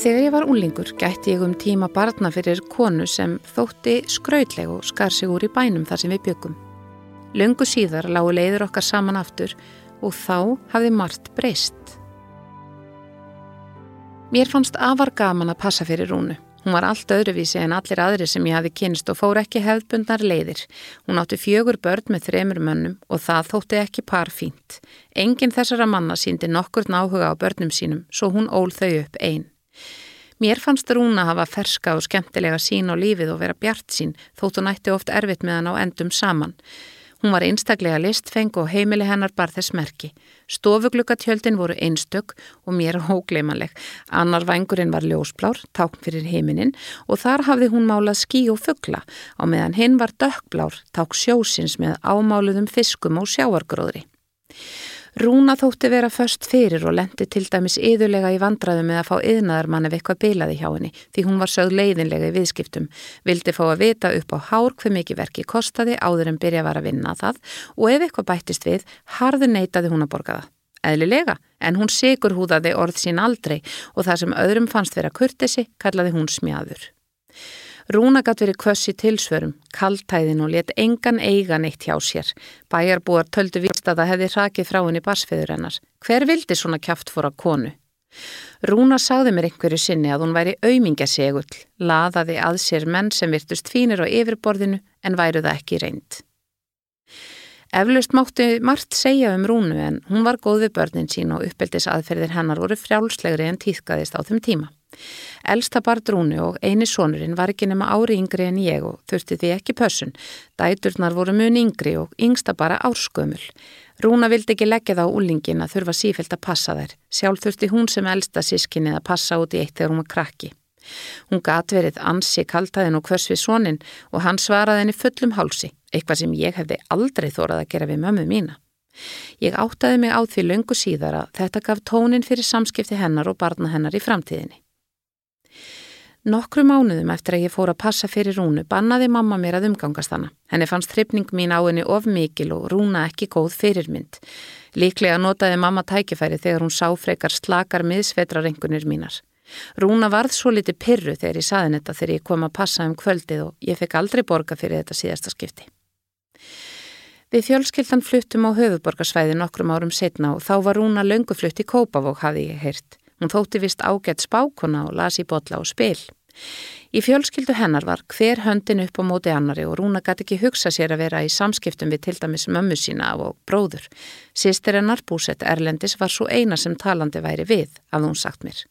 Þegar ég var úlingur gætti ég um tíma barna fyrir konu sem þótti skrautleg og skar sig úr í bænum þar sem við byggum. Lungu síðar lágu leiður okkar saman aftur og þá hafði margt breyst. Mér fannst afar gaman að passa fyrir Rúnu. Hún var allt öðruvísi en allir aðri sem ég hafi kynst og fór ekki hefðbundnar leiðir. Hún átti fjögur börn með þremur mönnum og það þótti ekki parfínt. Engin þessara manna síndi nokkur náhuga á börnum sínum, svo hún ól þau upp einn. Mér fannst Rúna hafa ferska og skemmtilega sín á lífið og vera bjart sín þótt hún ætti oft erfitt með hann á endum saman. Hún var einstaklega listfeng og heimili hennar bar þess merki. Stofuglukatjöldin voru einstök og mér hógleimanleg. Annar vangurinn var ljósblár, tákn fyrir heiminin og þar hafði hún málað skí og fuggla á meðan hinn var dökkblár, ták sjósins með ámáluðum fiskum og sjáargróðri. Rúna þótti vera först fyrir og lendi til dæmis yðurlega í vandraðu með að fá yðnaðarmann ef eitthvað bilaði hjá henni því hún var sögð leiðinlega í viðskiptum, vildi fá að vita upp á hár hver mikið verki kostaði áður en byrja var að vinna það og ef eitthvað bættist við, harðu neytaði hún að borga það. Eðlilega, en hún sigur húðaði orð sín aldrei og það sem öðrum fannst vera kurtesi kallaði hún smjáður. Rúna gatt verið kvössi tilsvörum, kaltæðin og let engan eigan eitt hjá sér. Bæjarbúar töldu vist að það hefði rakið frá henni barsfiður hennar. Hver vildi svona kjáft fóra konu? Rúna sagði mér einhverju sinni að hún væri auðmingasegull, laðaði að sér menn sem virtust fínir á yfirborðinu en væru það ekki reynd. Eflaust mátti margt segja um Rúnu en hún var góð við börnin sín og uppeldis aðferðir hennar voru frjálslegri en týðkaðist á þeim tíma. Elsta bar drúni og eini sonurinn var ekki nema ári yngri en ég og þurfti því ekki pössun. Dæturnar voru mun yngri og yngsta bara árskömmul. Rúna vildi ekki leggja það á úlingin að þurfa sífælt að passa þær. Sjálf þurfti hún sem elsta sískinni að passa út í eitt þegar hún var krakki. Hún gat verið ansi kaltaðin og hvers við sonin og hann svaraði henni fullum hálsi, eitthvað sem ég hefði aldrei þórað að gera við mömmu mína. Ég áttaði mig á því löngu síðar að þetta gaf tónin fyrir samskipti hennar og barna hennar í framtíðinni. Nokkru mánuðum eftir að ég fór að passa fyrir Rúnu bannaði mamma mér að umgangast hana. Henni fannst trippning mín á henni of mikil og Rúna ekki góð fyrirmynd. Líklega notaði mamma tækifæri þegar hún sá frekar slakar miðsvetrarengunir mínar. Rúna varð svo liti pyrru þegar ég saði þetta þegar ég kom að passa um kvöldið og ég fekk aldrei borga fyrir þetta síðasta skipti. Við fjölskyldan fluttum á höfuborgarsvæði nokkrum árum setna og þá var Rúna lönguflutt í Kópavók hafði ég heyrt. Hún þótti vist ágætt spákona og las í botla og spil. Í fjölskyldu hennar var hver höndin upp á móti annari og Rúna gæti ekki hugsa sér að vera í samskiptum við til dæmis mömmu sína og bróður. Sýstir hennar búsett Erlendis var svo eina sem talandi væri við, af hún sagt mér.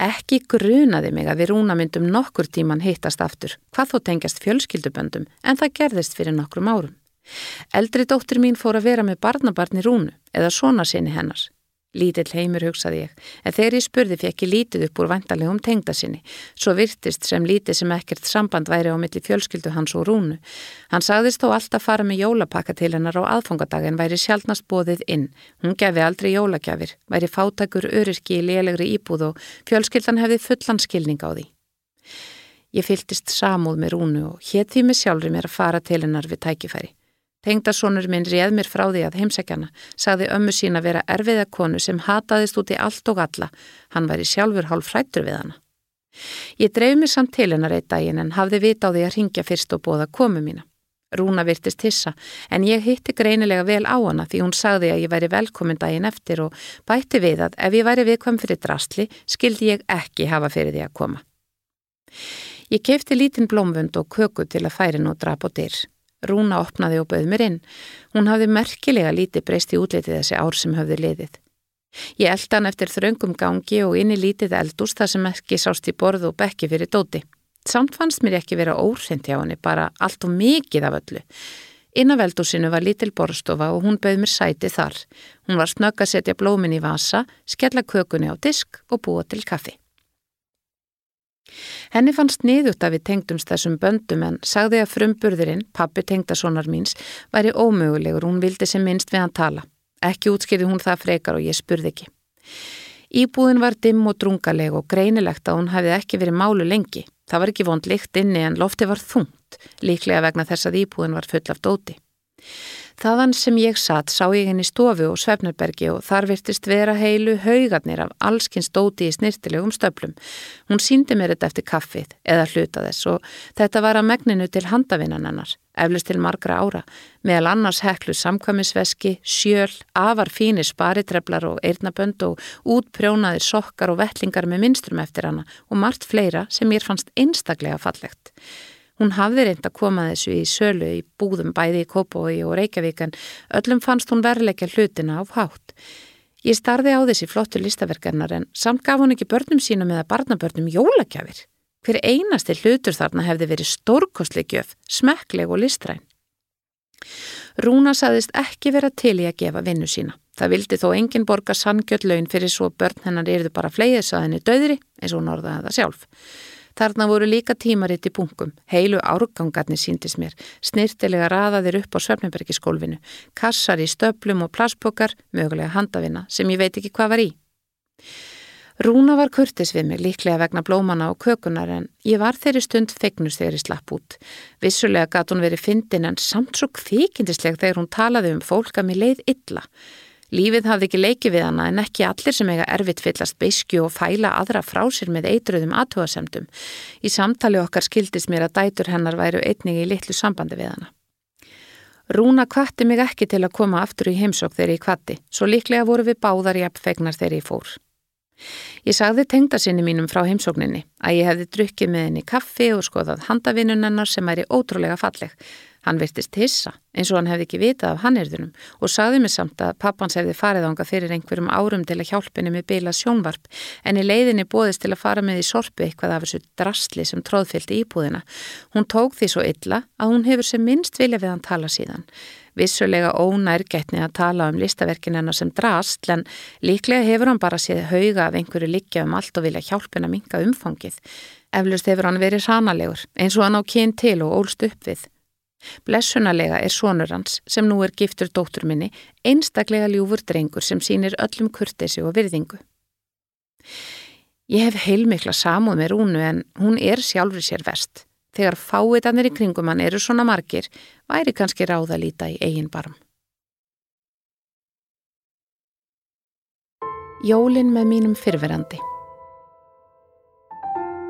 Ekki grunaði mig að við Rúna myndum nokkur tíman hittast aftur, hvað þó tengjast fjölskylduböndum, en það gerðist fyrir nokkrum árum. Eldri dóttir mín fór að vera með barnabarni Rúnu eða svona sinni hennar. Lítill heimur hugsaði ég, en þegar ég spurði fekk ég lítið upp úr vandalegum tengda sinni, svo virtist sem lítið sem ekkert samband væri á milli fjölskyldu hans og rúnu. Hann sagðist þó alltaf fara með jólapakka til hennar á aðfangadag en væri sjálfnast bóðið inn. Hún gefi aldrei jólagjafir, væri fátakur öryrki í lélegri íbúð og fjölskyldan hefði fullan skilning á því. Ég fyltist samúð með rúnu og hétt því með sjálfur mér að fara til hennar við tækifæri. Tengdasónur minn réð mér frá því að heimsækjana, sagði ömmu sín að vera erfiða konu sem hataðist út í allt og alla, hann væri sjálfur hálf frættur við hana. Ég dreif mér samt til hennar eitt daginn en hafði vita á því að ringja fyrst og bóða komu mína. Rúna virtist hissa en ég hitti greinilega vel á hana því hún sagði að ég væri velkomin daginn eftir og bætti við að ef ég væri viðkvæm fyrir drastli skildi ég ekki hafa fyrir því að koma. Ég kefti lítinn blómvönd og köku til að færi nú drap og dyr. Rúna opnaði og bauð mér inn. Hún hafði merkilega lítið breyst í útlitið þessi ár sem hafði liðið. Ég eldi hann eftir þröngum gangi og inn í lítið eldús þar sem ekki sást í borð og bekki fyrir dóti. Samt fannst mér ekki vera óhrind hjá henni, bara allt og mikið af öllu. Innaveldúsinu var lítil borstofa og hún bauð mér sæti þar. Hún var snögg að setja blómin í vasa, skella kökunni á disk og búa til kaffi. Henni fannst niðut að við tengdumst þessum böndum en sagði að frumburðurinn, pappi tengdasonar míns, væri ómögulegur, hún vildi sem minnst við hann tala. Ekki útskýrði hún það frekar og ég spurði ekki. Íbúðin var dimm og drungaleg og greinilegt að hún hefði ekki verið málu lengi. Það var ekki vond likt inni en lofti var þungt, líklega vegna þess að íbúðin var full af dóti. Þaðan sem ég satt sá ég henni stofu og svefnarbergi og þar virtist vera heilu haugarnir af allskinn stóti í snirtilegum stöflum. Hún síndi mér þetta eftir kaffið eða hluta þess og þetta var að megninu til handavinnan hennar, eflust til margra ára, meðal annars heklu samkvæmisveski, sjöl, afar fínir sparitreflar og eirnabönd og útprjónaðir sokkar og vettlingar með minstrum eftir hana og margt fleira sem mér fannst einstaklega fallegt. Hún hafði reynd að koma þessu í sölu í búðum bæði í Kópói og Reykjavík en öllum fannst hún verleikja hlutina á hátt. Ég starði á þessi flottu listaverkarnar en samt gaf hún ekki börnum sínum eða barnabörnum jólagjafir. Hver einasti hlutur þarna hefði verið stórkostli gjöf, smekkleg og listræn. Rúna saðist ekki vera til í að gefa vinnu sína. Það vildi þó engin borga sanngjöld laun fyrir svo börn hennar erðu bara fleiðisaðinni döðri eins og hún orðaði það sjálf. Þarna voru líka tímaritt í bunkum, heilu árgangarnir síndis mér, snirtilega raðaðir upp á Svefnbergiskólfinu, kassar í stöplum og plaspokar, mögulega handavinna, sem ég veit ekki hvað var í. Rúna var kurtis við mig líklega vegna blómana og kökunar en ég var þeirri stund fegnust þegar ég slapp út. Vissulega gatt hún verið fyndin en samt svo kvikindisleg þegar hún talaði um fólk að mér leið illa. Lífið hafði ekki leikið við hana en ekki allir sem eiga erfitt fyllast beiskju og fæla aðra frá sér með eitruðum aðtóasemdum. Í samtali okkar skildist mér að dætur hennar væru einnig í litlu sambandi við hana. Rúna kvatti mig ekki til að koma aftur í heimsók þegar ég kvatti, svo líklega voru við báðar í appfegnar þegar ég fór. Ég sagði tengdasinni mínum frá heimsókninni að ég hefði drukkið með henni kaffi og skoðað handavinnunennar sem væri ótrúlega falleg. Hann virtist hissa eins og hann hefði ekki vitað af hannirðunum og sagði mig samt að pappans hefði farið ánga fyrir einhverjum árum til að hjálpinni með bila sjónvarp en í leiðinni bóðist til að fara með í sorpu eitthvað af þessu drastli sem tróðfylgdi íbúðina. Hún tók því svo illa að hún hefur sem minnst vilja við hann tala síðan. Vissulega ónærgætni að tala um listaverkin hennar sem drastl en líklega hefur hann bara séð hauga af einhverju liggja um allt og vilja hjálpina minga umfangið. Eflust hefur hann verið sanalegur eins og hann á kyn til og ólst upp við. Blessunarlega er sonur hans, sem nú er giftur dóttur minni, einstaklega ljúfur drengur sem sínir öllum kurtesi og virðingu. Ég hef heilmikla samúð með Rúnu en hún er sjálfur sér vest. Þegar fáiðanir í kringum hann eru svona margir, væri kannski ráða líta í eigin barm. Jólin með mínum fyrverandi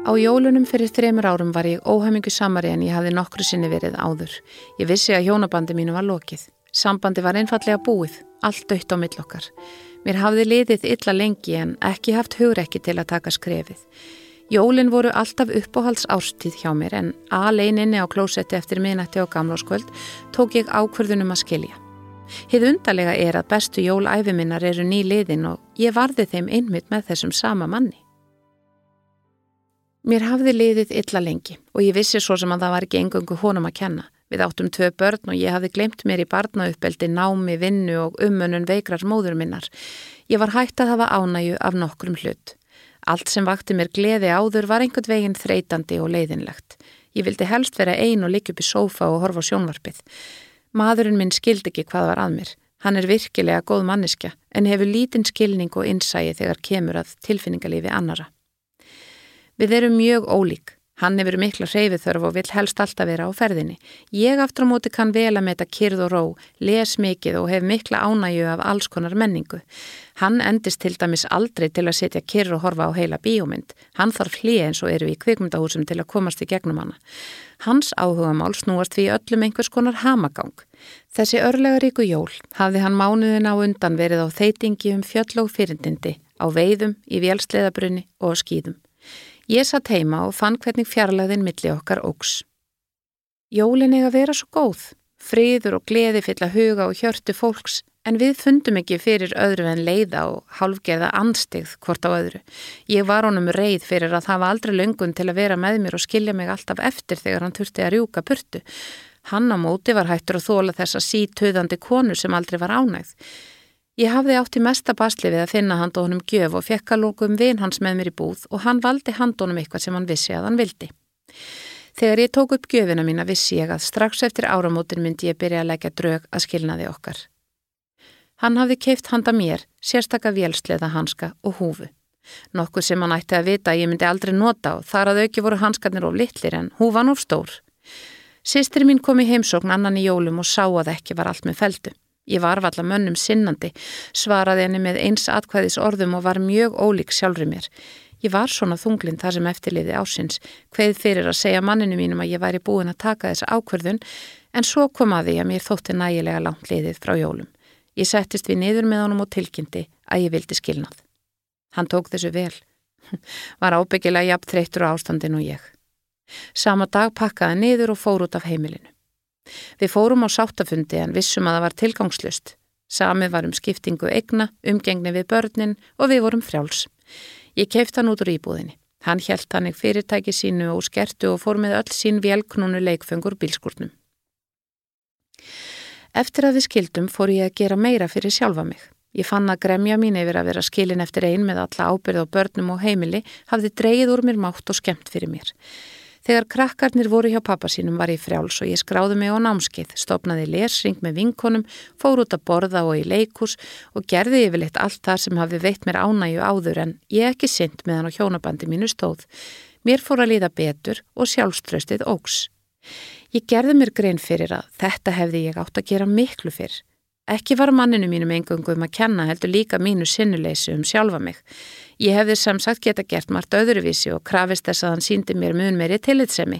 Á jólunum fyrir þremur árum var ég óhæmingu samari en ég hafði nokkru sinni verið áður. Ég vissi að hjónabandi mínu var lokið. Sambandi var einfallega búið, allt dött á millokkar. Mér hafði liðið illa lengi en ekki haft hugrekki til að taka skrefið. Jólin voru alltaf uppáhalds ástíð hjá mér en aðleininni á klósetti eftir minnætti á gamláskvöld tók ég ákverðunum að skilja. Hið undarlega er að bestu jólæfiminnar eru ný liðin og ég varði þeim einmitt með þessum sama manni. Mér hafði liðið illa lengi og ég vissi svo sem að það var ekki engungu honum að kenna. Við áttum tvö börn og ég hafði glemt mér í barnauppeldi, námi, vinnu og umönun veikrar móður minnar. Ég var hægt að hafa ánæju af nokkrum hlut. Allt sem vakti mér gleði áður var einhvern veginn þreytandi og leiðinlegt. Ég vildi helst vera ein og líka upp í sófa og horfa á sjónvarpið. Maðurinn minn skildi ekki hvað var að mér. Hann er virkilega góð manniska en hefur lítinn skilning og innsægi þegar kemur að tilfinningalífi annara. Við erum mjög ólík. Hann hefur mikla hreyfithörf og vil helst alltaf vera á ferðinni. Ég aftur á móti kann vel að meta kyrð og ró, les mikið og hef mikla ánægju af alls konar menningu. Hann endist til dæmis aldrei til að setja kyrð og horfa á heila bíómynd. Hann þarf hlið eins og eru við kvikmyndahúsum til að komast í gegnum hana. Hans áhuga mál snúast við öllum einhvers konar hamagang. Þessi örlega ríku jól hafði hann mánuðin á undan verið á þeitingi um fjöll og fyrindindi, á veiðum, í vélsleðabrunni og skýðum. Ég satt heima og fann hvernig fjarlæðin milli okkar ógs. Jólin eiga að vera svo góð, friður og gleði fylla huga og hjörtu fólks, en við fundum ekki fyrir öðru en leiða og hálfgerða anstigð hvort á öðru. Ég var honum reið fyrir að hafa aldrei löngun til að vera með mér og skilja mig alltaf eftir þegar hann þurfti að rjúka purtu. Hann á móti var hættur að þóla þessa sítöðandi konu sem aldrei var ánægð. Ég hafði átt í mesta basli við að finna handónum gjöf og fekk að lókum vin hans með mér í búð og hann valdi handónum eitthvað sem hann vissi að hann vildi. Þegar ég tók upp gjöfina mína vissi ég að strax eftir áramótin myndi ég byrja að leggja draug að skilnaði okkar. Hann hafði keift handa mér, sérstakka vélsleða hanska og húfu. Nokkuð sem hann ætti að vita að ég myndi aldrei nota og þar að auki voru hanskarnir of litlir en húfan of stór. Sistri mín kom í heimsókn annan í jólum og sá að ekki var allt með feldu. Ég var valla mönnum sinnandi, svaraði henni með eins atkvæðis orðum og var mjög ólík sjálfur mér. Ég var svona þunglind þar sem eftirliði ásins, hveið fyrir að segja manninu mínum að ég væri búin að taka þessa ákverðun, en svo kom að því að mér þótti nægilega langt liðið frá jólum. Ég settist við niður með honum og tilkynnti að ég vildi skilnað. Hann tók þessu vel. Var ábyggilega jafn þreytur á ástandin og ég. Sama dag pakkaði niður og fór út af heimilinu. Við fórum á sáttafundi en vissum að það var tilgangslust. Samið var um skiptingu egna, umgengni við börnin og við vorum frjáls. Ég keift hann út úr íbúðinni. Hann hjælt hann ekki fyrirtæki sínu og skertu og fór með öll sín velknúnu leikfengur bílskurnum. Eftir að við skildum fór ég að gera meira fyrir sjálfa mig. Ég fann að gremja mín yfir að vera skilin eftir ein með alla ábyrð á börnum og heimili hafði dreyið úr mér mátt og skemmt fyrir mér. Þegar krakkarnir voru hjá pappa sínum var ég frjáls og ég skráði mig á námskeið, stopnaði lesring með vinkonum, fór út að borða og í leikús og gerði yfirleitt allt það sem hafi veitt mér ánægju áður en ég ekki synd meðan á hjónabandi mínu stóð. Mér fór að líða betur og sjálfströstið ógs. Ég gerði mér grein fyrir að þetta hefði ég átt að gera miklu fyrr. Ekki var manninu mínum engungum að kenna heldur líka mínu sinnuleysi um sjálfa mig. Ég hefði samsagt geta gert margt öðruvísi og krafist þess að hann síndi mér mun meiri tillitsemi.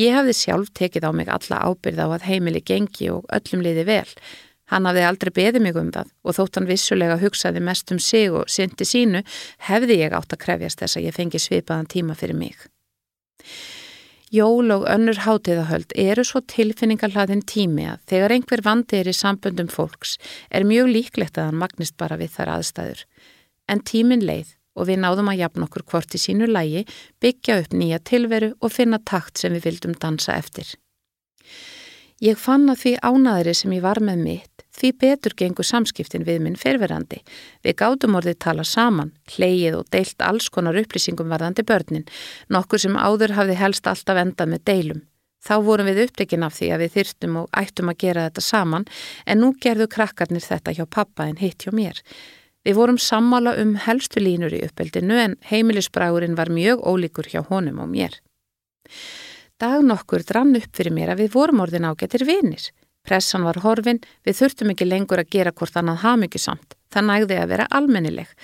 Ég hefði sjálf tekið á mig alla ábyrð á að heimili gengi og öllum liði vel. Hann hafði aldrei beðið mig um það og þótt hann vissulega hugsaði mest um sig og syndi sínu hefði ég átt að krefjast þess að ég fengi svipaðan tíma fyrir mig. Jól og önnur hátíðahöld eru svo tilfinningarhlaðin tími að þegar einhver vandi er í samböndum fólks er mjög líklegt að hann magnist bara við þar aðstæður. En tímin leið og við náðum að jafn okkur hvort í sínu lægi, byggja upp nýja tilveru og finna takt sem við vildum dansa eftir. Ég fann að því ánaðri sem ég var með mitt Því betur gengur samskiptin við minn ferverandi. Við gátum orðið tala saman, hleyið og deilt alls konar upplýsingum varðandi börnin, nokkur sem áður hafði helst alltaf endað með deilum. Þá vorum við upptekinn af því að við þyrtum og ættum að gera þetta saman en nú gerðu krakkarnir þetta hjá pappa en hitt hjá mér. Við vorum sammála um helstu línur í uppeldinu en heimilisbrægurinn var mjög ólíkur hjá honum og mér. Dag nokkur drann upp fyrir mér að við vorum orðin ágættir vinir. Pressan var horfin, við þurftum ekki lengur að gera hvort annað hafmyggjusamt. Það nægði að vera almennileg.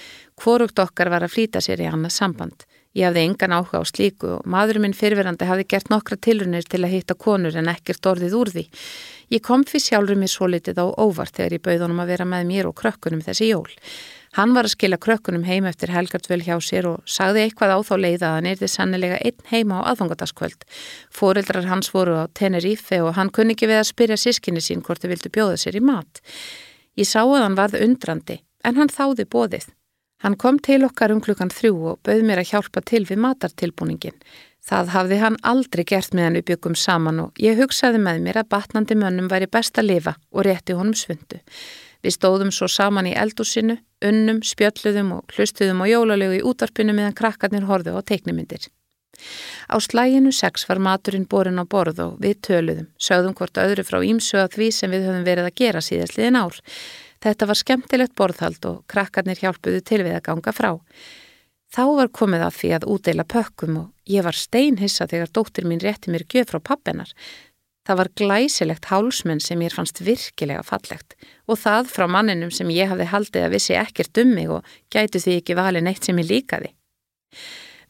Hvorugt okkar var að flýta sér í annað samband. Ég hafði engan áhuga á slíku og maðurinn minn fyrirverandi hafði gert nokkra tilunir til að hitta konur en ekkert orðið úr því. Ég kom fyrir sjálfur mér svo litið á óvart þegar ég bauð honum að vera með mér og krökkunum þessi jól. Hann var að skila krökkunum heim eftir helgartvöl hjá sér og sagði eitthvað á þá leið að hann erði sannilega einn heima á aðfangadaskvöld. Fóreldrar hans voru á Tenerife og hann kunni ekki við að spyrja sískinni sín hvort þau vildu bjóða sér í mat. Ég sá að hann varð undrandi, en hann þáði bóðið. Hann kom til okkar um klukkan þrjú og bauð mér að hjálpa til við matartilbúningin. Það hafði hann aldrei gert meðan við byggum saman og ég hugsaði með mér að batnandi mönnum væri best að lifa og rétti honum svundu. Við stóðum svo saman í eldúsinu, unnum, spjöldluðum og hlustuðum á jólalegu í útarpinu meðan krakkarnir horðu á teiknumindir. Á slæginu sex var maturinn borin á borð og við töluðum, sögðum hvort öðru frá ímsu að því sem við höfum verið að gera síðastliðin ár. Þetta var skemmtilegt borðhald og krakkarnir hjálpuðu til við að ganga frá. Þá var komið að því að útdeila pökkum og ég var steinhissa þegar dóttir mín rétti mér gjöf frá pappinar. Það var glæsilegt hálsmenn sem ég fannst virkilega fallegt og það frá manninum sem ég hafði haldið að vissi ekkert um mig og gætu því ekki valin eitt sem ég líkaði.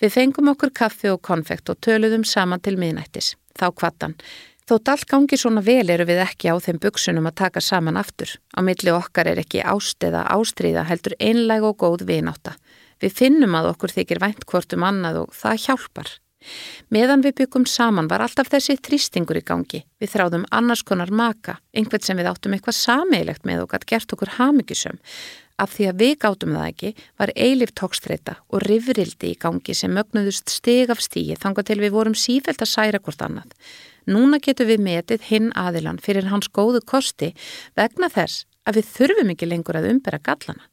Við fengum okkur kaffi og konfekt og töluðum saman til miðnættis. Þá kvattan. Þótt allt gangi svona vel eru við ekki á þeim buksunum að taka saman aftur. Á milli okkar er ekki ásteða ástríða heldur einleg og góð vináta. Við finnum að okkur þykir vænt hvort um annað og það hjálpar. Meðan við byggum saman var alltaf þessi þrýstingur í gangi. Við þráðum annars konar maka, einhvern sem við áttum eitthvað sameilegt með og gætt gert okkur hafmyggisum. Af því að við gáttum það ekki var eilif tókstreita og rifrildi í gangi sem mögnuðust stig af stíi þanga til við vorum sífælt að særa hvort annað. Núna getur við metið hinn aðilan fyrir hans góðu kosti vegna þess að við þurfum ekki lengur að umbera gallana.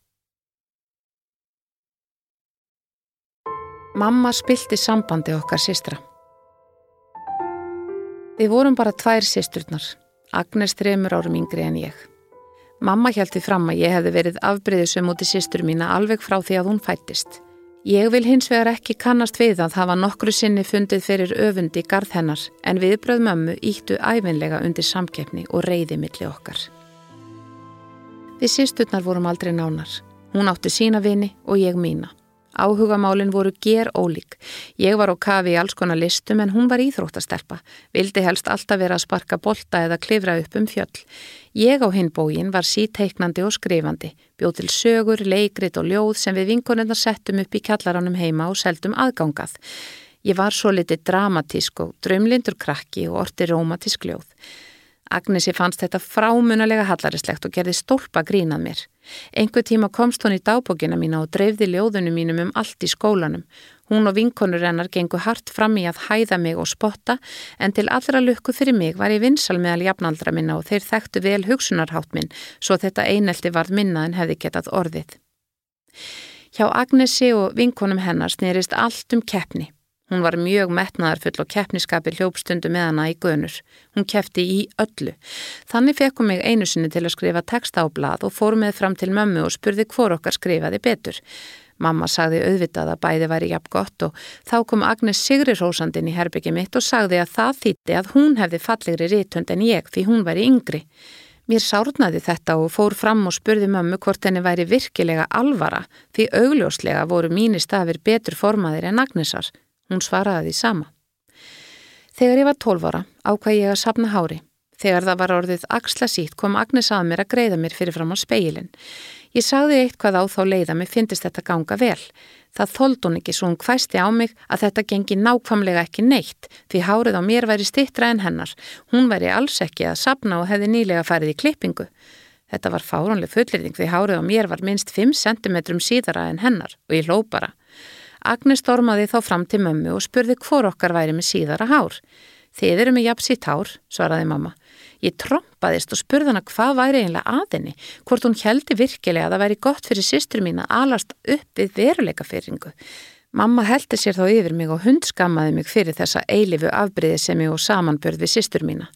Mamma spilti sambandi okkar sístra. Við vorum bara tvær sísturnar, Agnes þreymur árum yngri en ég. Mamma hjælti fram að ég hefði verið afbreyðisum út í sístur mína alveg frá því að hún fættist. Ég vil hins vegar ekki kannast við að hafa nokkru sinni fundið fyrir öfundi garð hennar en viðbröð mömmu íttu æfinlega undir samkeppni og reyði milli okkar. Við sísturnar vorum aldrei nánar. Hún átti sína vini og ég mína. Áhugamálinn voru ger ólík. Ég var á kafi í alls konar listum en hún var íþróttastelpa. Vildi helst alltaf vera að sparka bolta eða klifra upp um fjöll. Ég á hinn bógin var síteiknandi og skrifandi. Bjóð til sögur, leikrit og ljóð sem við vinkonundar settum upp í kjallaranum heima og seldum aðgangað. Ég var svo litið dramatísk og drömlindur krakki og orti romantísk ljóð. Agnesi fannst þetta frámunalega hallarislegt og gerði stólpa grínað mér. Engu tíma komst hún í dábókina mína og dreifði ljóðunum mínum um allt í skólanum. Hún og vinkonur hennar gengu hart fram í að hæða mig og spotta en til allra lukku fyrir mig var ég vinsal meðal jafnaldra minna og þeir þekktu vel hugsunarhátt minn svo þetta einelti varð minna en hefði getað orðið. Hjá Agnesi og vinkonum hennar snýrist allt um keppni. Hún var mjög metnaðarfull og keppniskapi hljópstundu með hana í gönur. Hún keppti í öllu. Þannig fekk hún mig einu sinni til að skrifa texta á blad og fór með fram til mömmu og spurði hvor okkar skrifaði betur. Mamma sagði auðvitað að bæði væri jafn gott og þá kom Agnes Sigri Rósandin í herbyggi mitt og sagði að það þýtti að hún hefði fallegri rítönd en ég því hún væri yngri. Mér sárnaði þetta og fór fram og spurði mömmu hvort henni væri virkilega alvara því augljóslega voru mínir stafir betur formaðir en Agnesar. Hún svaraði því sama. Þegar ég var 12 ára ákvað ég að sapna hári. Þegar það var orðið axla sítt kom Agnes að mér að greiða mér fyrir fram á speilin. Ég sagði eitthvað á þá leiða mér finnist þetta ganga vel. Það þóld hún ekki svo hún hvæsti á mig að þetta gengi nákvamlega ekki neitt því hárið á mér væri stittra en hennar. Hún væri alls ekki að sapna og hefði nýlega farið í klippingu. Þetta var fáránlega fullirðing því hárið á mér var minst 5 cm síðara en hennar og ég hló bara. Agnes stormaði þá fram til mömmu og spurði hvor okkar væri með síðara hár. Þið eru með jafnsýtt hár, svaraði mamma. Ég trompaðist og spurði hana hvað væri einlega aðinni, hvort hún heldi virkilega að það væri gott fyrir sýstur mín að alast upp við veruleikafyrringu. Mamma heldi sér þá yfir mig og hundskammaði mig fyrir þessa eilifu afbríði sem ég og samanbörð við sýstur mína.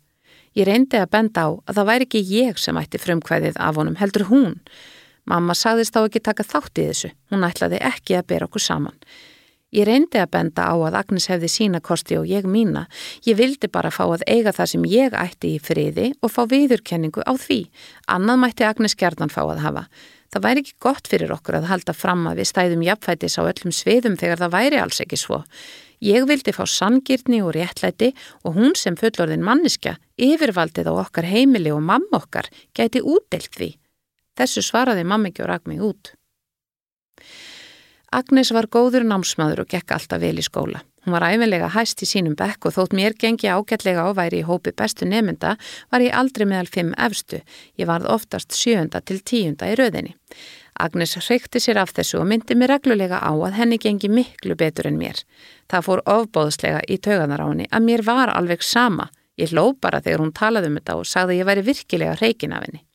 Ég reyndi að benda á að það væri ekki ég sem ætti frumkvæðið af honum, heldur hún. Mamma sagðist á ekki taka þátt í þessu, hún ætlaði ekki að bera okkur saman. Ég reyndi að benda á að Agnes hefði sína kosti og ég mína. Ég vildi bara fá að eiga það sem ég ætti í friði og fá viðurkenningu á því. Annað mætti Agnes gerðan fá að hafa. Það væri ekki gott fyrir okkur að halda fram að við stæðum jafnfætis á öllum sviðum þegar það væri alls ekki svo. Ég vildi fá sangirni og réttlæti og hún sem fullorðin manniska, yfirvaldið á okkar heimili og mamma okkar, gæti útdelt því. Þessu svaraði mammi ekki og rak mig út. Agnes var góður námsmaður og gekk alltaf vel í skóla. Hún var æfinlega hæst í sínum bekk og þótt mér gengi ágætlega áværi í hópi bestu nemynda var ég aldrei meðal fimm efstu. Ég varð oftast sjönda til tíunda í röðinni. Agnes hreikti sér af þessu og myndi mér reglulega á að henni gengi miklu betur en mér. Það fór ofbóðslega í tauganar á henni að mér var alveg sama. Ég hló bara þegar hún talaði um þetta og sagði að ég væri virkilega hreikin af henni.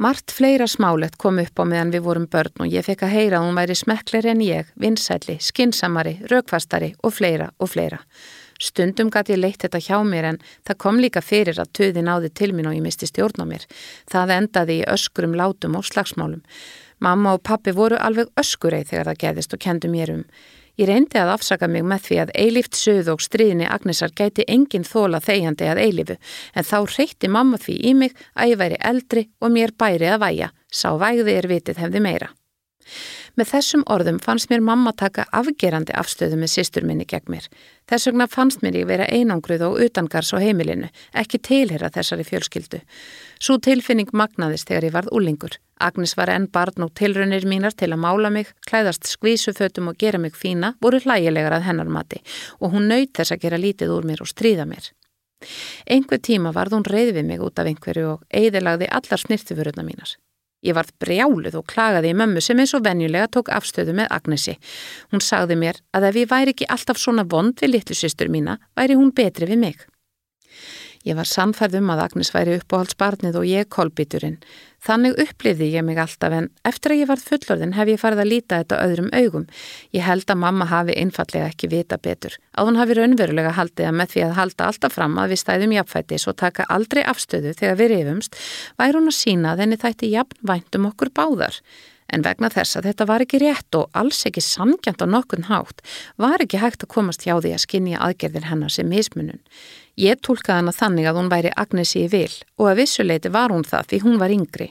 Mart fleira smálegt kom upp á meðan við vorum börn og ég fekk að heyra að hún væri smekkleri en ég, vinsæli, skinsamari, raukvastari og fleira og fleira. Stundum gæti ég leitt þetta hjá mér en það kom líka fyrir að töði náði til mín og ég misti stjórn á mér. Það endaði í öskurum látum og slagsmálum. Mamma og pappi voru alveg öskureið þegar það gerðist og kendi mér um. Ég reyndi að afsaka mig með því að eilift söð og stríðinni Agnesar gæti engin þóla þegjandi að eilifu en þá reytti mamma því í mig að ég væri eldri og mér bæri að væja, sá vægði er vitið hefði meira. Með þessum orðum fannst mér mamma taka afgerandi afstöðu með sýstur minni gegn mér. Þess vegna fannst mér ég vera einangruð og utangars á heimilinu, ekki tilhera þessari fjölskyldu. Svo tilfinning magnaðist þegar ég varð úlingur. Agnes var enn barn og tilrunir mínar til að mála mig, klæðast skvísufötum og gera mig fína, voru hlægilegar að hennar mati og hún nöyt þess að gera lítið úr mér og stríða mér. Einhver tíma varð hún reyði við mig út af einhverju og eigðilagði allar snirtifuruna mínar. Ég varð brjáluð og klagaði í mömmu sem eins og venjulega tók afstöðu með Agnesi. Hún sagði mér að ef ég væri ekki alltaf svona vond við litlu sýstur mína, væri hún betri við mig. Ég var samfærð um að Agnes væri uppáhaldsbarnið og ég kolbíturinn. Þannig upplifði ég mig alltaf en eftir að ég varð fullorðin hef ég farið að líta þetta öðrum augum. Ég held að mamma hafi einfallega ekki vita betur. Að hún hafi raunverulega haldið að með því að halda alltaf fram að við stæðum jafnfættis og taka aldrei afstöðu þegar við rifumst, væri hún að sína að henni þætti jafnvæntum okkur báðar. En vegna þess að þetta var ekki rétt og alls ekki samkjönd á nokkun hátt, var ekki hægt að komast hjá því að skinja aðgerðir hennar sem mismunun. Ég tólkaði hana þannig að hún væri Agnesi í vil og að vissuleiti var hún það því hún var yngri.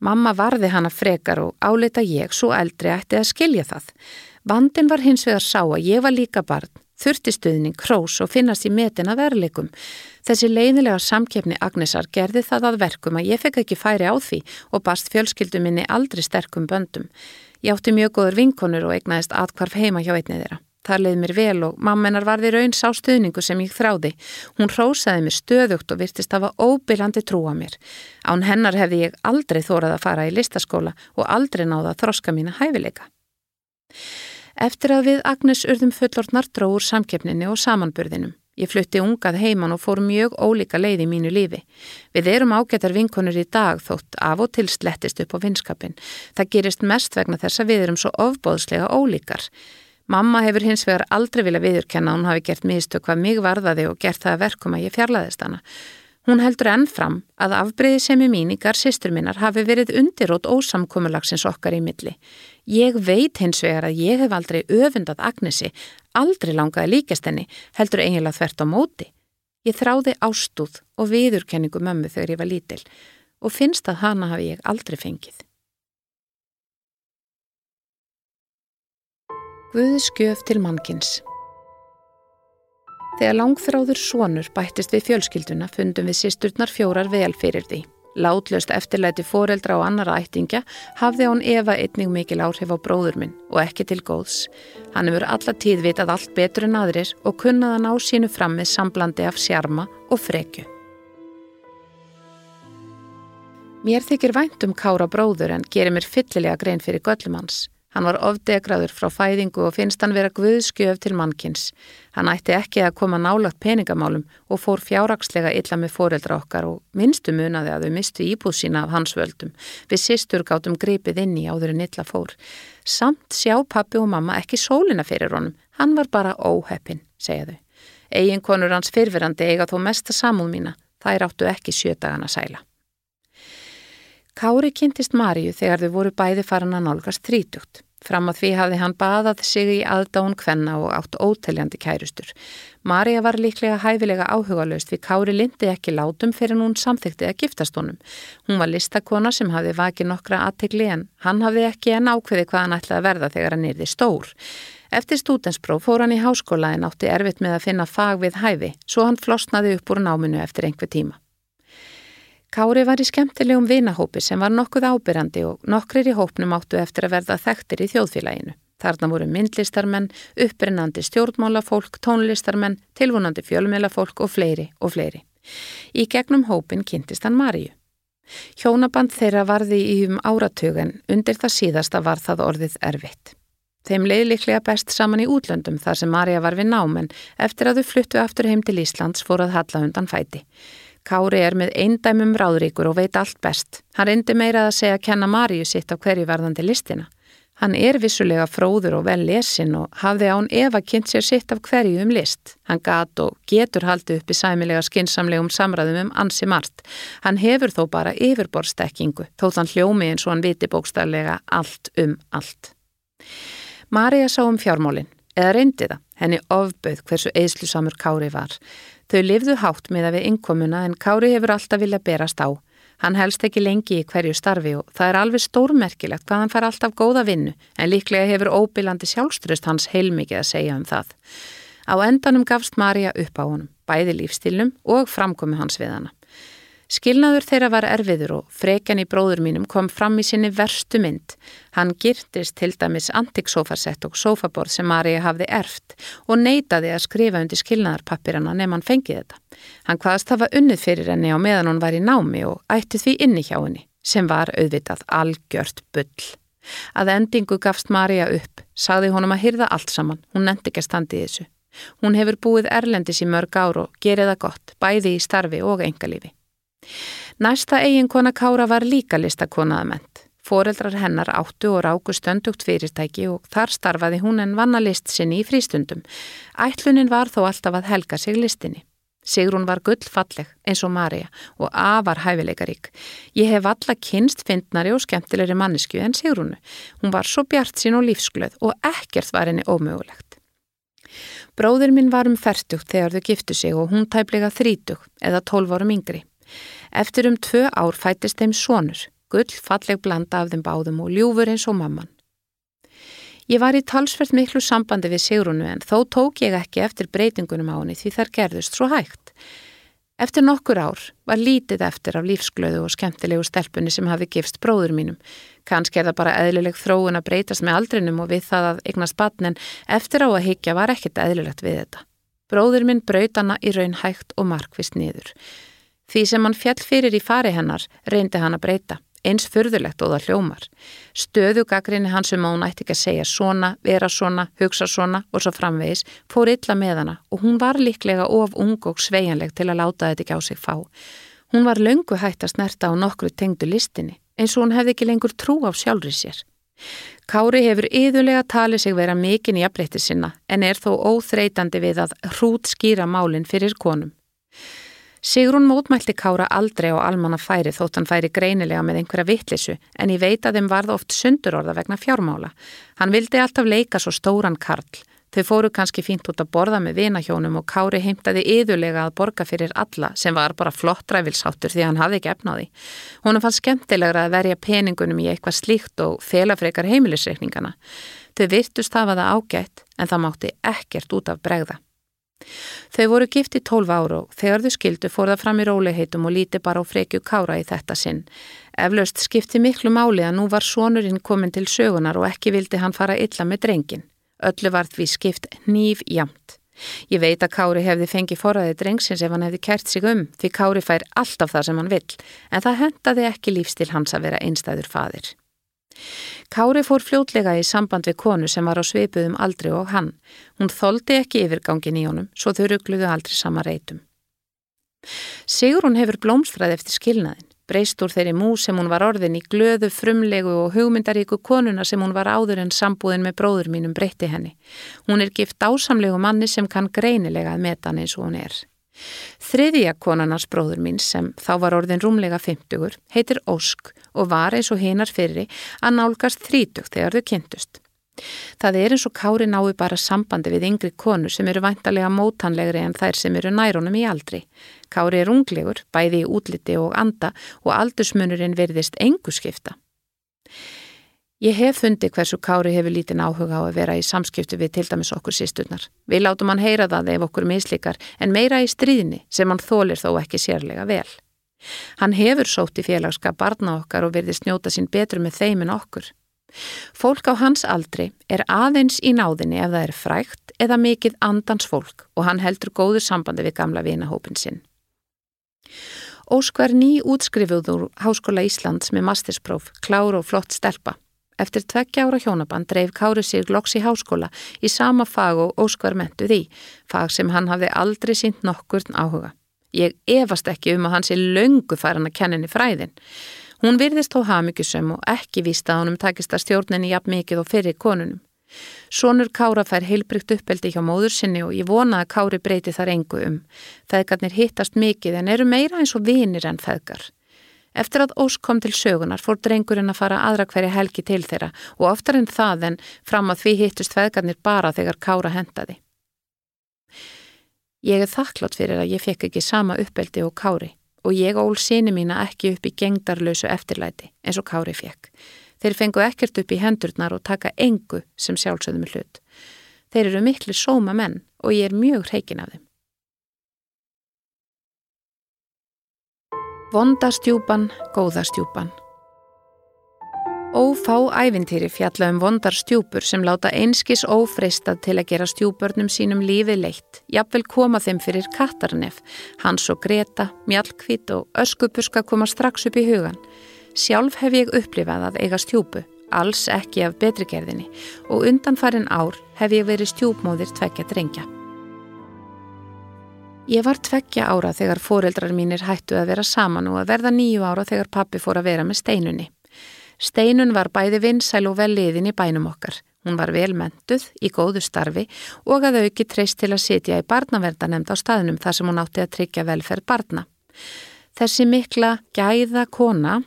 Mamma varði hana frekar og áleita ég svo eldri ætti að skilja það. Vandin var hins vegar sá að ég var líka barn, þurftistuðning, krós og finnast í metina verleikum. Þessi leiðilega samkeppni Agnesar gerði það að verkum að ég fekk ekki færi á því og bast fjölskyldu minni aldrei sterkum böndum. Ég átti mjög góður vinkonur og eignaðist atkvarf heima hjá einni þeirra. Það leiði mér vel og mammenar varði raun sá stuðningu sem ég þráði. Hún rósaði mér stöðugt og virtist að var óbyrjandi trú á mér. Án hennar hefði ég aldrei þórað að fara í listaskóla og aldrei náða að þroska mína hæfileika. Eftir að við Agnes urðum fullortnar dróur samkeppninni og samanburðinum. Ég flutti ungað heiman og fór mjög ólíka leið í mínu lífi. Við erum ágættar vinkonur í dag þótt af og til slettist upp á vinskapin. Það gerist mest vegna þess að við erum svo ofbóðslega ólíkar. Mamma hefur hins vegar aldrei vilja viðurkenna að hún hafi gert mistök hvað mig varðaði og gert það að verkum að ég fjarlæðist hana. Hún heldur ennfram að afbreyði sem í míningar sýstur minnar hafi verið undirótt ósamkomulagsins okkar í milli. Ég veit hins vegar að ég hef aldrei öfundat Agnesi, aldrei langaði líkast henni, heldur eiginlega þvert á móti. Ég þráði ástúð og viðurkenningu mömmu þegar ég var lítil og finnst að hana hafi ég aldrei fengið. Guðs gjöf til mannkins Þegar langþráður sonur bættist við fjölskylduna fundum við sýsturnar fjórar vel fyrir því. Látlöst eftirlæti foreldra og annara ættingja hafði hún Eva einning mikil áhrif á bróður minn og ekki til góðs. Hann hefur alla tíð vitað allt betur en aðrir og kunnað að ná sínu fram með samblandi af sjarma og frekju. Mér þykir vænt um kára bróður en gerir mér fyllilega grein fyrir göllum hans. Hann var ofdegraður frá fæðingu og finnst hann vera guðskjöf til mannkins. Hann ætti ekki að koma nálagt peningamálum og fór fjárrakslega illa með foreldra okkar og minnstu munaði að þau mistu íbúð sína af hans völdum. Við sýstur gátum gripið inn í áður en illa fór. Samt sjá pappi og mamma ekki sólina fyrir honum. Hann var bara óheppin, segja þau. Eginkonur hans fyrfirandi eiga þó mesta samúð mína. Er áttu ekki sjötagana sæla. Kári kynntist Maríu þegar þau voru bæði farin að nálgast þrítugt. Fram að því hafði hann baðað sig í aðdán kvenna og átt óteljandi kærustur. Marja var líklega hæfilega áhugalöst því Kári lindi ekki látum fyrir hún samþykti að giftast honum. Hún var listakona sem hafði vakið nokkra aðtegli en hann hafði ekki en ákveði hvað hann ætlaði að verða þegar hann erði stór. Eftir stútenspróf fór hann í háskóla en átti erfitt með að finna fag við hæfi svo hann flosnaði upp úr náminu eftir einhver tíma. Kári var í skemmtilegum vinahópi sem var nokkuð ábyrrandi og nokkrir í hópnum áttu eftir að verða þekktir í þjóðfélaginu. Þarna voru myndlistarmenn, upprinnandi stjórnmálafólk, tónlistarmenn, tilvonandi fjölmjölafólk og fleiri og fleiri. Í gegnum hópin kynntist hann Maríu. Hjónaband þeirra varði í um áratögun, undir það síðasta var það orðið erfitt. Þeim leiðliklega best saman í útlöndum þar sem Marja var við námen eftir að þau fluttu aftur heim til Íslands fór að halla undan fæti. Kári er með eindæmum ráðríkur og veit allt best. Hann reyndi meira að segja að kenna Maríu sitt á hverju verðandi listina. Hann er vissulega fróður og vel lesin og hafði án Eva kynnt sér sitt af hverju um list. Hann gat og getur haldið upp í sæmilega skinsamlegum samræðum um ansi margt. Hann hefur þó bara yfirborstekkingu, þótt hann hljómi eins og hann viti bókstaflega allt um allt. Marja sá um fjármólinn, eða reyndi það, henni ofbauð hversu eðslusamur Kári var. Þau lifðu hátt með að við innkomuna en Kári hefur alltaf viljað berast á. Hann helst ekki lengi í hverju starfi og það er alveg stórmerkilegt hvað hann fær alltaf góða vinnu en líklega hefur óbílandi sjálfströst hans heilmikið að segja um það. Á endanum gafst Marja upp á honum, bæði lífstilnum og framkomi hans við hana. Skilnaður þeirra var erfiður og frekjan í bróður mínum kom fram í sinni verstu mynd. Hann girtist til dæmis antiksófarsett og sófaborð sem Marja hafði erft og neytaði að skrifa undir skilnaðarpappirana nefn hann fengið þetta. Hann hvaðast hafa unnið fyrir henni á meðan hann var í námi og ætti því inni hjá henni. sem var auðvitað algjört bull. Að endingu gafst Marja upp, sagði honum að hyrða allt saman, hún nefndi ekki að standi þessu. Hún hefur búið erlendis í mörg ár og gerið það gott, bæði í starfi og engalífi. Næsta eiginkona Kára var líka listakonaðament. Fóreldrar hennar áttu og ráku stöndugt fyrirtæki og þar starfaði hún en vanna list sinni í frístundum. Ætlunin var þó alltaf að helga sig listinni. Sigrún var gullfalleg eins og Marja og afar hæfileikarík. Ég hef alla kynst fyndnari og skemmtilegri mannesku en Sigrúnu. Hún var svo bjart sín og lífsglöð og ekkert var henni ómögulegt. Bróður minn var um færtugt þegar þau giftu sig og hún tæplega þrítug eða tólf árum yngri. Eftir um tvö ár fætist þeim sonur, gullfalleg blanda af þeim báðum og ljúfur eins og mamman. Ég var í talsvert miklu sambandi við Sigrunu en þó tók ég ekki eftir breytingunum á henni því þar gerðust svo hægt. Eftir nokkur ár var lítið eftir af lífsglöðu og skemmtilegu stelpunni sem hafi gifst bróður mínum. Kanski er það bara eðlileg þróun að breytast með aldrinum og við það að eignast batn en eftir á að higgja var ekkert eðlilegt við þetta. Bróður minn braut hana í raun hægt og markvist niður. Því sem hann fjall fyrir í fari hennar reyndi hann að breyta eins fyrðulegt og það hljómar. Stöðugagrinni hans um að hún ætti ekki að segja svona, vera svona, hugsa svona og svo framvegis fór illa með hana og hún var líklega of ung og sveianleg til að láta þetta ekki á sig fá. Hún var löngu hægt að snerta á nokkru tengdu listinni eins og hún hefði ekki lengur trú á sjálfri sér. Kári hefur yðurlega talið sig vera mikinn í afbreytti sinna en er þó óþreytandi við að hrút skýra málinn fyrir konum. Sigrún mótmælti Kára aldrei á almanna færi þótt hann færi greinilega með einhverja vittlisu en ég veit að þeim varða oft sundurorða vegna fjármála. Hann vildi alltaf leika svo stóran karl. Þau fóru kannski fínt út að borða með vinahjónum og Kári heimtaði yðurlega að borga fyrir alla sem var bara flott ræfilsáttur því hann hafði ekki efnaði. Hún fann skemmtilegra að verja peningunum í eitthvað slíkt og felafrekar heimilisreikningana. Þau virtust hafa það ágætt en það mátti ekkert út af bregða. Þau voru gift í tólf ára og þegar þau skildu fór það fram í róliheitum og líti bara á frekju kára í þetta sinn. Eflaust skipti miklu máli að nú var sonurinn komin til sögunar og ekki vildi hann fara illa með drengin. Öllu var því skipt nýf jamt. Ég veit að Kári hefði fengið forraðið drengsins ef hann hefði kert sig um því Kári fær alltaf það sem hann vill en það hendaði ekki lífstil hans að vera einstæður fadir. Kári fór fljótlega í samband við konu sem var á sveipuðum aldri og hann. Hún þóldi ekki yfirgangin í honum, svo þau ruggluðu aldrei sama reytum. Sigrun hefur blómstræð eftir skilnaðin, breyst úr þeirri mú sem hún var orðin í glöðu, frumlegu og hugmyndaríku konuna sem hún var áður en sambúðin með bróður mínum breytti henni. Hún er gift ásamlegu manni sem kann greinilega að meta hann eins og hún er. Þriðja konanars bróður mín sem þá var orðin rúmlega 50 heitir Ósk og var eins og hinar fyrri að nálgast 30 þegar þau kynntust. Það er eins og Kári nái bara sambandi við yngri konu sem eru væntalega mótanlegri en þær sem eru nærunum í aldri. Kári er unglegur, bæði í útliti og anda og aldursmunurinn verðist engu skipta. Ég hef fundi hversu Kári hefur lítinn áhuga á að vera í samskiptu við til dæmis okkur sísturnar. Við látum hann heyra það ef okkur mislíkar en meira í stríðni sem hann þólir þó ekki sérlega vel. Hann hefur sótt í félagska barna okkar og verði snjóta sín betur með þeim en okkur. Fólk á hans aldri er aðeins í náðinni ef það er frægt eða mikið andans fólk og hann heldur góður sambandi við gamla vinahópin sinn. Óskvar ný útskrifuð úr Háskóla Íslands með masterspróf, klár og flott stelpa. Eftir tveggja ára hjónaband dreif Kári sig loks í háskóla í sama fag og Óskvar mentu því, fag sem hann hafði aldrei sínt nokkurn áhuga. Ég efast ekki um að hann sé löngu færan að kenninni fræðin. Hún virðist þó hafmyggjusum og ekki vísta að honum takist að stjórninni jafn mikið og fyrir konunum. Sónur Kára fær heilbrygt uppeldi hjá móður sinni og ég vona að Kári breyti þar engu um. Feðgarnir hittast mikið en eru meira eins og vinir en feðgar. Eftir að Ós kom til sögunar fór drengurinn að fara aðra hverja helgi til þeirra og oftar en það en fram að því hittust feðgarnir bara þegar Kára hendaði. Ég er þakklátt fyrir að ég fekk ekki sama uppeldi og Kári og ég ól síni mína ekki upp í gengdarlösu eftirlæti eins og Kári fekk. Þeir fengu ekkert upp í hendurnar og taka engu sem sjálfsögðum hlut. Þeir eru miklu sóma menn og ég er mjög hreikin af þeim. Vondarstjúpan, góðarstjúpan Ófá ævintýri fjalla um vondarstjúpur sem láta einskis ófreistað til að gera stjúbörnum sínum lífið leitt, jafnvel koma þeim fyrir kattarnef, hans og Greta, Mjallkvít og Öskupuska koma strax upp í hugan. Sjálf hef ég upplifað að eiga stjúpu, alls ekki af betrigerðinni og undan farin ár hef ég verið stjúpmóðir tveggja drengja. Ég var tveggja ára þegar foreldrar mínir hættu að vera saman og að verða nýju ára þegar pappi fór að vera með steinunni. Steinun var bæði vinsæl og vel liðin í bænum okkar. Hún var velmentuð í góðu starfi og að auki treyst til að sitja í barnaverdanemnd á staðnum þar sem hún átti að tryggja velferð barna. Þessi mikla gæða kona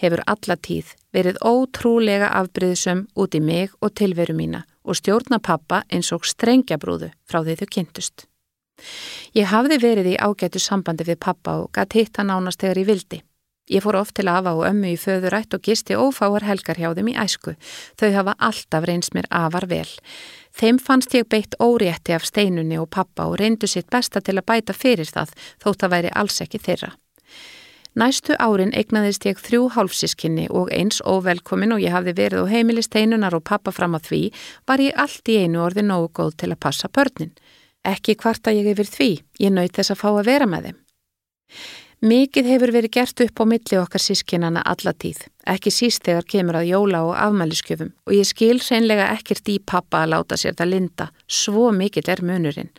hefur alla tíð verið ótrúlega afbryðsum út í mig og tilveru mína og stjórna pappa eins og strengja brúðu frá því þau kynntust. Ég hafði verið í ágætu sambandi við pappa og gætt hitt hann ánast þegar ég vildi. Ég fór oft til afa og ömmu í föðurætt og gisti ófáar helgar hjá þeim í æsku. Þau hafa alltaf reynst mér afar vel. Þeim fannst ég beitt órétti af steinunni og pappa og reyndu sitt besta til að bæta fyrir það þótt að væri alls ekki þeirra. Næstu árin eignaðist ég þrjú hálfsískinni og eins óvelkomin og ég hafði verið á heimili steinunar og pappa fram að því var ég allt í einu orði nógu góð til að passa börnin. Ekki hvarta ég yfir því, ég naut þess að fá að vera með þeim. Mikið hefur verið gert upp á milli okkar sískinana alla tíð, ekki síst þegar kemur að jóla og afmæliskjöfum og ég skil seinlega ekkert í pappa að láta sér það linda, svo mikill er munurinn.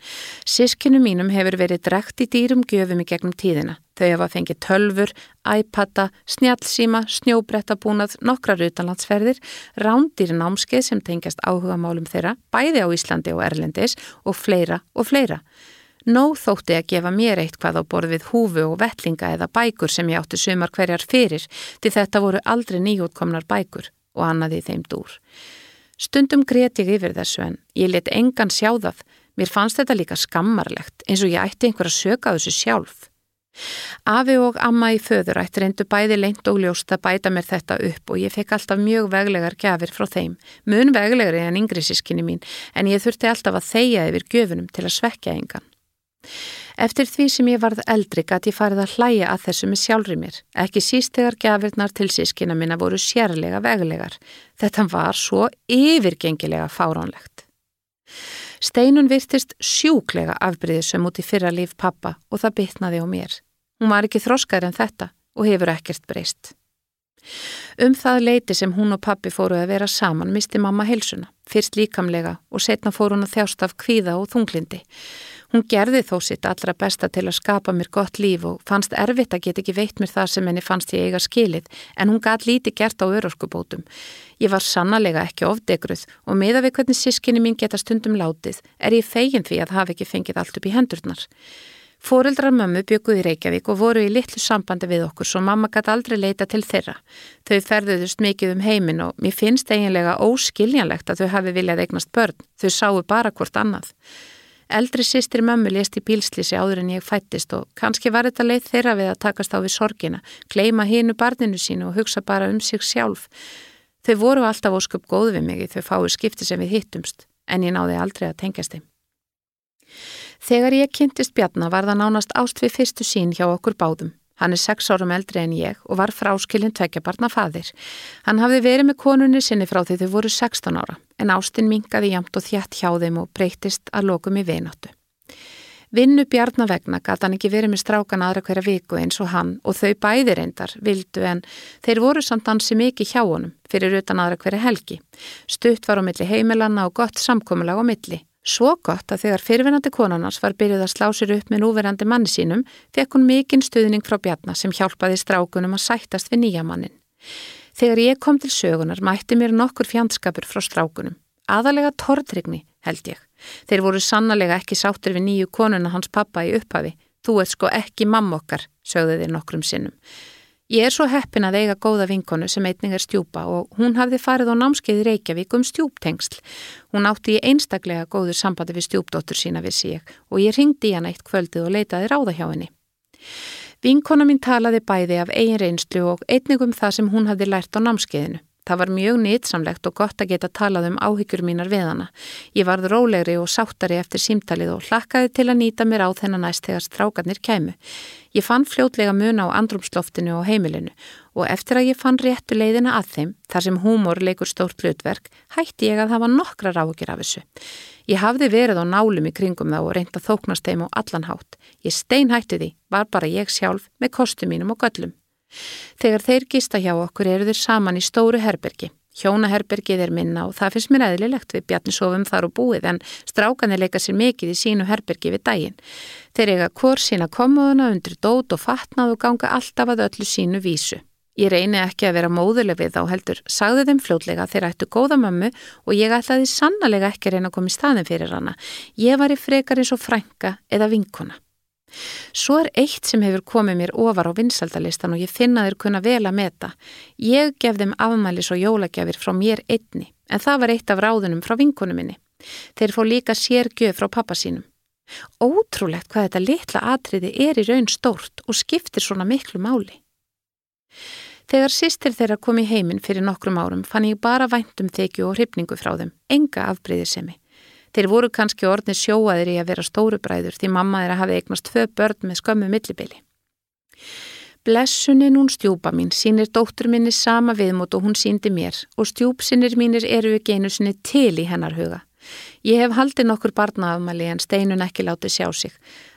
Sískinu mínum hefur verið drekt í dýrum gjöfum í gegnum tíðina. Þau hafa fengið tölfur, iPada, snjálfsíma, snjóbrettabúnað, nokkrar utanlandsferðir, rándir námskeið sem tengjast áhuga málum þeirra, bæði á Íslandi og Erlendis og fleira og fleira. Nó þótti að gefa mér eitthvað á borð við húfu og vellinga eða bækur sem ég átti sumar hverjar fyrir til þetta voru aldrei nýjútkomnar bækur og annaði þeim dúr. Stundum greti ég yfir þessu en ég let engan sjá það. Mér fannst þetta líka skammarlegt eins og ég ætti einhver að söka þessu sjálf. Afi og amma í föðurætt reyndu bæði leint og ljóst að bæta mér þetta upp og ég fekk alltaf mjög veglegar gafir frá þeim. Mun veglegri en yngri sískinni mín en ég þurfti alltaf að þeia yfir göfunum til að svekja engan. Eftir því sem ég varð eldri gæti ég farið að hlæja að þessu með sjálfri mér, ekki síst þegar gafirnar til sískina minna voru sérlega veglegar. Þetta var svo yfirgengilega fáránlegt. Steinun virtist sjúklega afbríðisum út í fyrra líf pappa og það bitnaði á mér. Hún var ekki þroskar en þetta og hefur ekkert breyst. Um það leiti sem hún og pappi fóru að vera saman misti mamma helsuna, fyrst líkamlega og setna fóru hún að þjást af kvíða og þunglindi. Hún gerði þó sitt allra besta til að skapa mér gott líf og fannst erfitt að geta ekki veitt mér það sem henni fannst ég eiga skilið en hún gæt líti gert á örorkubótum. Ég var sannlega ekki ofdegruð og meða við hvernig sískinni mín geta stundum látið er ég fegin því að hafa ekki fengið allt upp í hendurnar. Fóreldrar mömmu bygguði Reykjavík og voru í litlu sambandi við okkur svo mamma gæti aldrei leita til þeirra. Þau ferðuðust mikið um heimin og mér finnst eiginlega óskiljanlegt að þau hafi viljað eignast börn. Þau sáu bara hvort annað. Eldri sýstir mömmu lést í bílslýsi áður en ég fættist og kannski var þetta leið þeirra við að takast á við sorgina, gleima hínu barninu sínu og hugsa bara um sig sjálf. Þau voru alltaf ósköp góð við mig í þau fáið skipti sem við hittumst, en ég náði aldrei að tengjast þeim. Þegar ég kynntist Bjarnar var það nánast ást við fyrstu sín hjá okkur báðum. Hann er sex árum eldri en ég og var fráskilinn tvekjabarna fadir. Hann hafði verið með konunni sinni frá því þau voru 16 ára, en Ástin mingaði jamt og þjætt hjá þeim og breytist að lokum í vináttu. Vinnu Bjarnar vegna gæti hann ekki verið með strákan aðra hverja viku eins og hann og þau bæði reyndar vildu en þeir voru samt hansi mikið hjá honum fyrir utan aðra hverja helgi. Stutt var á milli heimilanna og gott samkomulag á milli Svo gott að þegar fyrirvenandi konarnas var byrjuð að slá sér upp með núverandi manni sínum fekk hún mikinn stuðning frá Bjarnar sem hjálpaði strákunum að sættast við nýja mannin. Þegar ég kom til sögunar mætti mér nokkur fjandskapur frá strákunum. Aðalega tortrygni held ég. Þeir voru sannlega ekki sáttir við nýju konuna hans pappa í upphafi. Þú ert sko ekki mamma okkar, sögðu þeir nokkrum sinnum. Ég er svo heppin að eiga góða vinkonu sem einning er stjúpa og hún hafði farið á námskeið í Reykjavík um stjúptengsl. Hún átti í einstaklega góður sambandi við stjúpdóttur sína vissi ég og ég ringdi í hana eitt kvöldið og leitaði ráða hjá henni. Vinkona mín talaði bæði af eigin reynslu og einnig um það sem hún hafði lært á námskeiðinu. Það var mjög nýtsamlegt og gott að geta talað um áhyggjur mínar við hana. Ég varð rólegri og sáttari eftir símtalið og hlakkaði til að nýta mér á þennan næst þegar strákarnir kæmu. Ég fann fljótlega mun á andrumsloftinu og heimilinu og eftir að ég fann réttu leiðina að þeim, þar sem húmor leikur stórt hlutverk, hætti ég að hafa nokkrar áhyggjur af þessu. Ég hafði verið á nálum í kringum þá og reynd að þóknast þeim á allan hátt. Ég stein hætti því, var bara ég sjálf með kostu mínum og göllum. Þegar þeir gista hjá okkur eru þeir saman í stóru herbergi. Hjónaherbergið er minna og það finnst mér eðlilegt við bjarnisofum þar og búið en strákanir leika sér mikið í sínu herbergi við daginn. Þeir eiga hvort sína komóðuna undir dót og fatnað og ganga alltaf að öllu sínu vísu. Ég reyni ekki að vera móðuleg við þá heldur, sagði þeim fljótlega þeir ættu góða mömmu og ég ætlaði sannlega ekki reyna að koma í staðin fyrir hana. Ég var í frekar eins og frænka eða vinkona. Svo er eitt sem hefur komið mér ofar á vinsaldalistan og ég finna þeir kunna vel að meta. Ég gef þeim afmælis og jólagjafir frá mér einni, en það var eitt af ráðunum frá vinkonu minni. Þeir fó líka sérgjöf frá pappa sínum. Ótrúlegt hvað þetta litla atriði er í raun stórt og skiptir svona miklu máli. Þegar sýstir þeirra kom í heiminn fyrir nokkrum árum fann ég bara væntum þykju og hrifningu frá þeim, enga afbreyðisemi. Þeir voru kannski orðni sjóaðir í að vera stórubræður því mamma þeirra hafi eignast tvö börn með skömmu millibili. Blessunin hún stjúpa mín sínir dóttur minni sama viðmót og hún síndi mér og stjúpsinnir mínir eru ekki einu sinni til í hennar huga. Ég hef haldið nokkur barnaafmæli en steinun ekki látið sjá sig.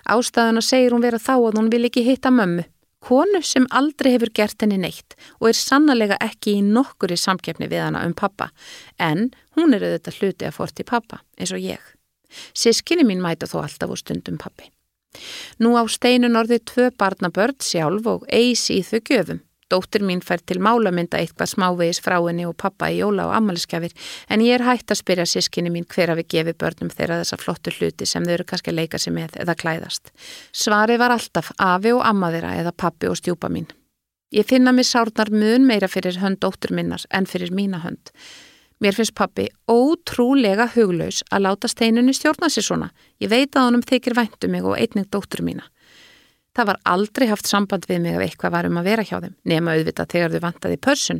Ástæðan að segir hún vera þá að hún vil ekki hitta mömmu. Konu sem aldrei hefur gert henni neitt og er sannlega ekki í nokkur í samkeppni við hana um pappa en hún er auðvitað hluti að forti pappa eins og ég. Sískinni mín mæta þó alltaf úr stundum pappi. Nú á steinun orðið tvö barnabörd sjálf og eis í þau göfum. Dóttir mín fær til málamynda eitthvað smávegis frá henni og pappa í jóla og ammaliðskjafir en ég er hægt að spyrja sískinni mín hver að við gefi börnum þeirra þessa flottu hluti sem þau eru kannski að leika sig með eða klæðast. Svarið var alltaf afi og amma þeirra eða pappi og stjúpa mín. Ég finna mér sárnar mun meira fyrir hönd dóttur minnar en fyrir mína hönd. Mér finnst pappi ótrúlega huglaus að láta steinunni stjórna sér svona. Ég veit að honum þykir væntu um mig og einnig dóttur mína. Það var aldrei haft samband við mig ef eitthvað var um að vera hjá þeim, nema auðvitað þegar þau vantaði pörsun.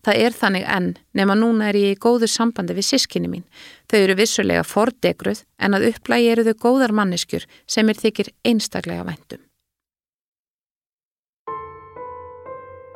Það er þannig enn, nema núna er ég í góðu sambandi við sískinni mín. Þau eru vissulega fordegruð en að upplægi eru þau góðar manneskjur sem er þykir einstaklega væntum.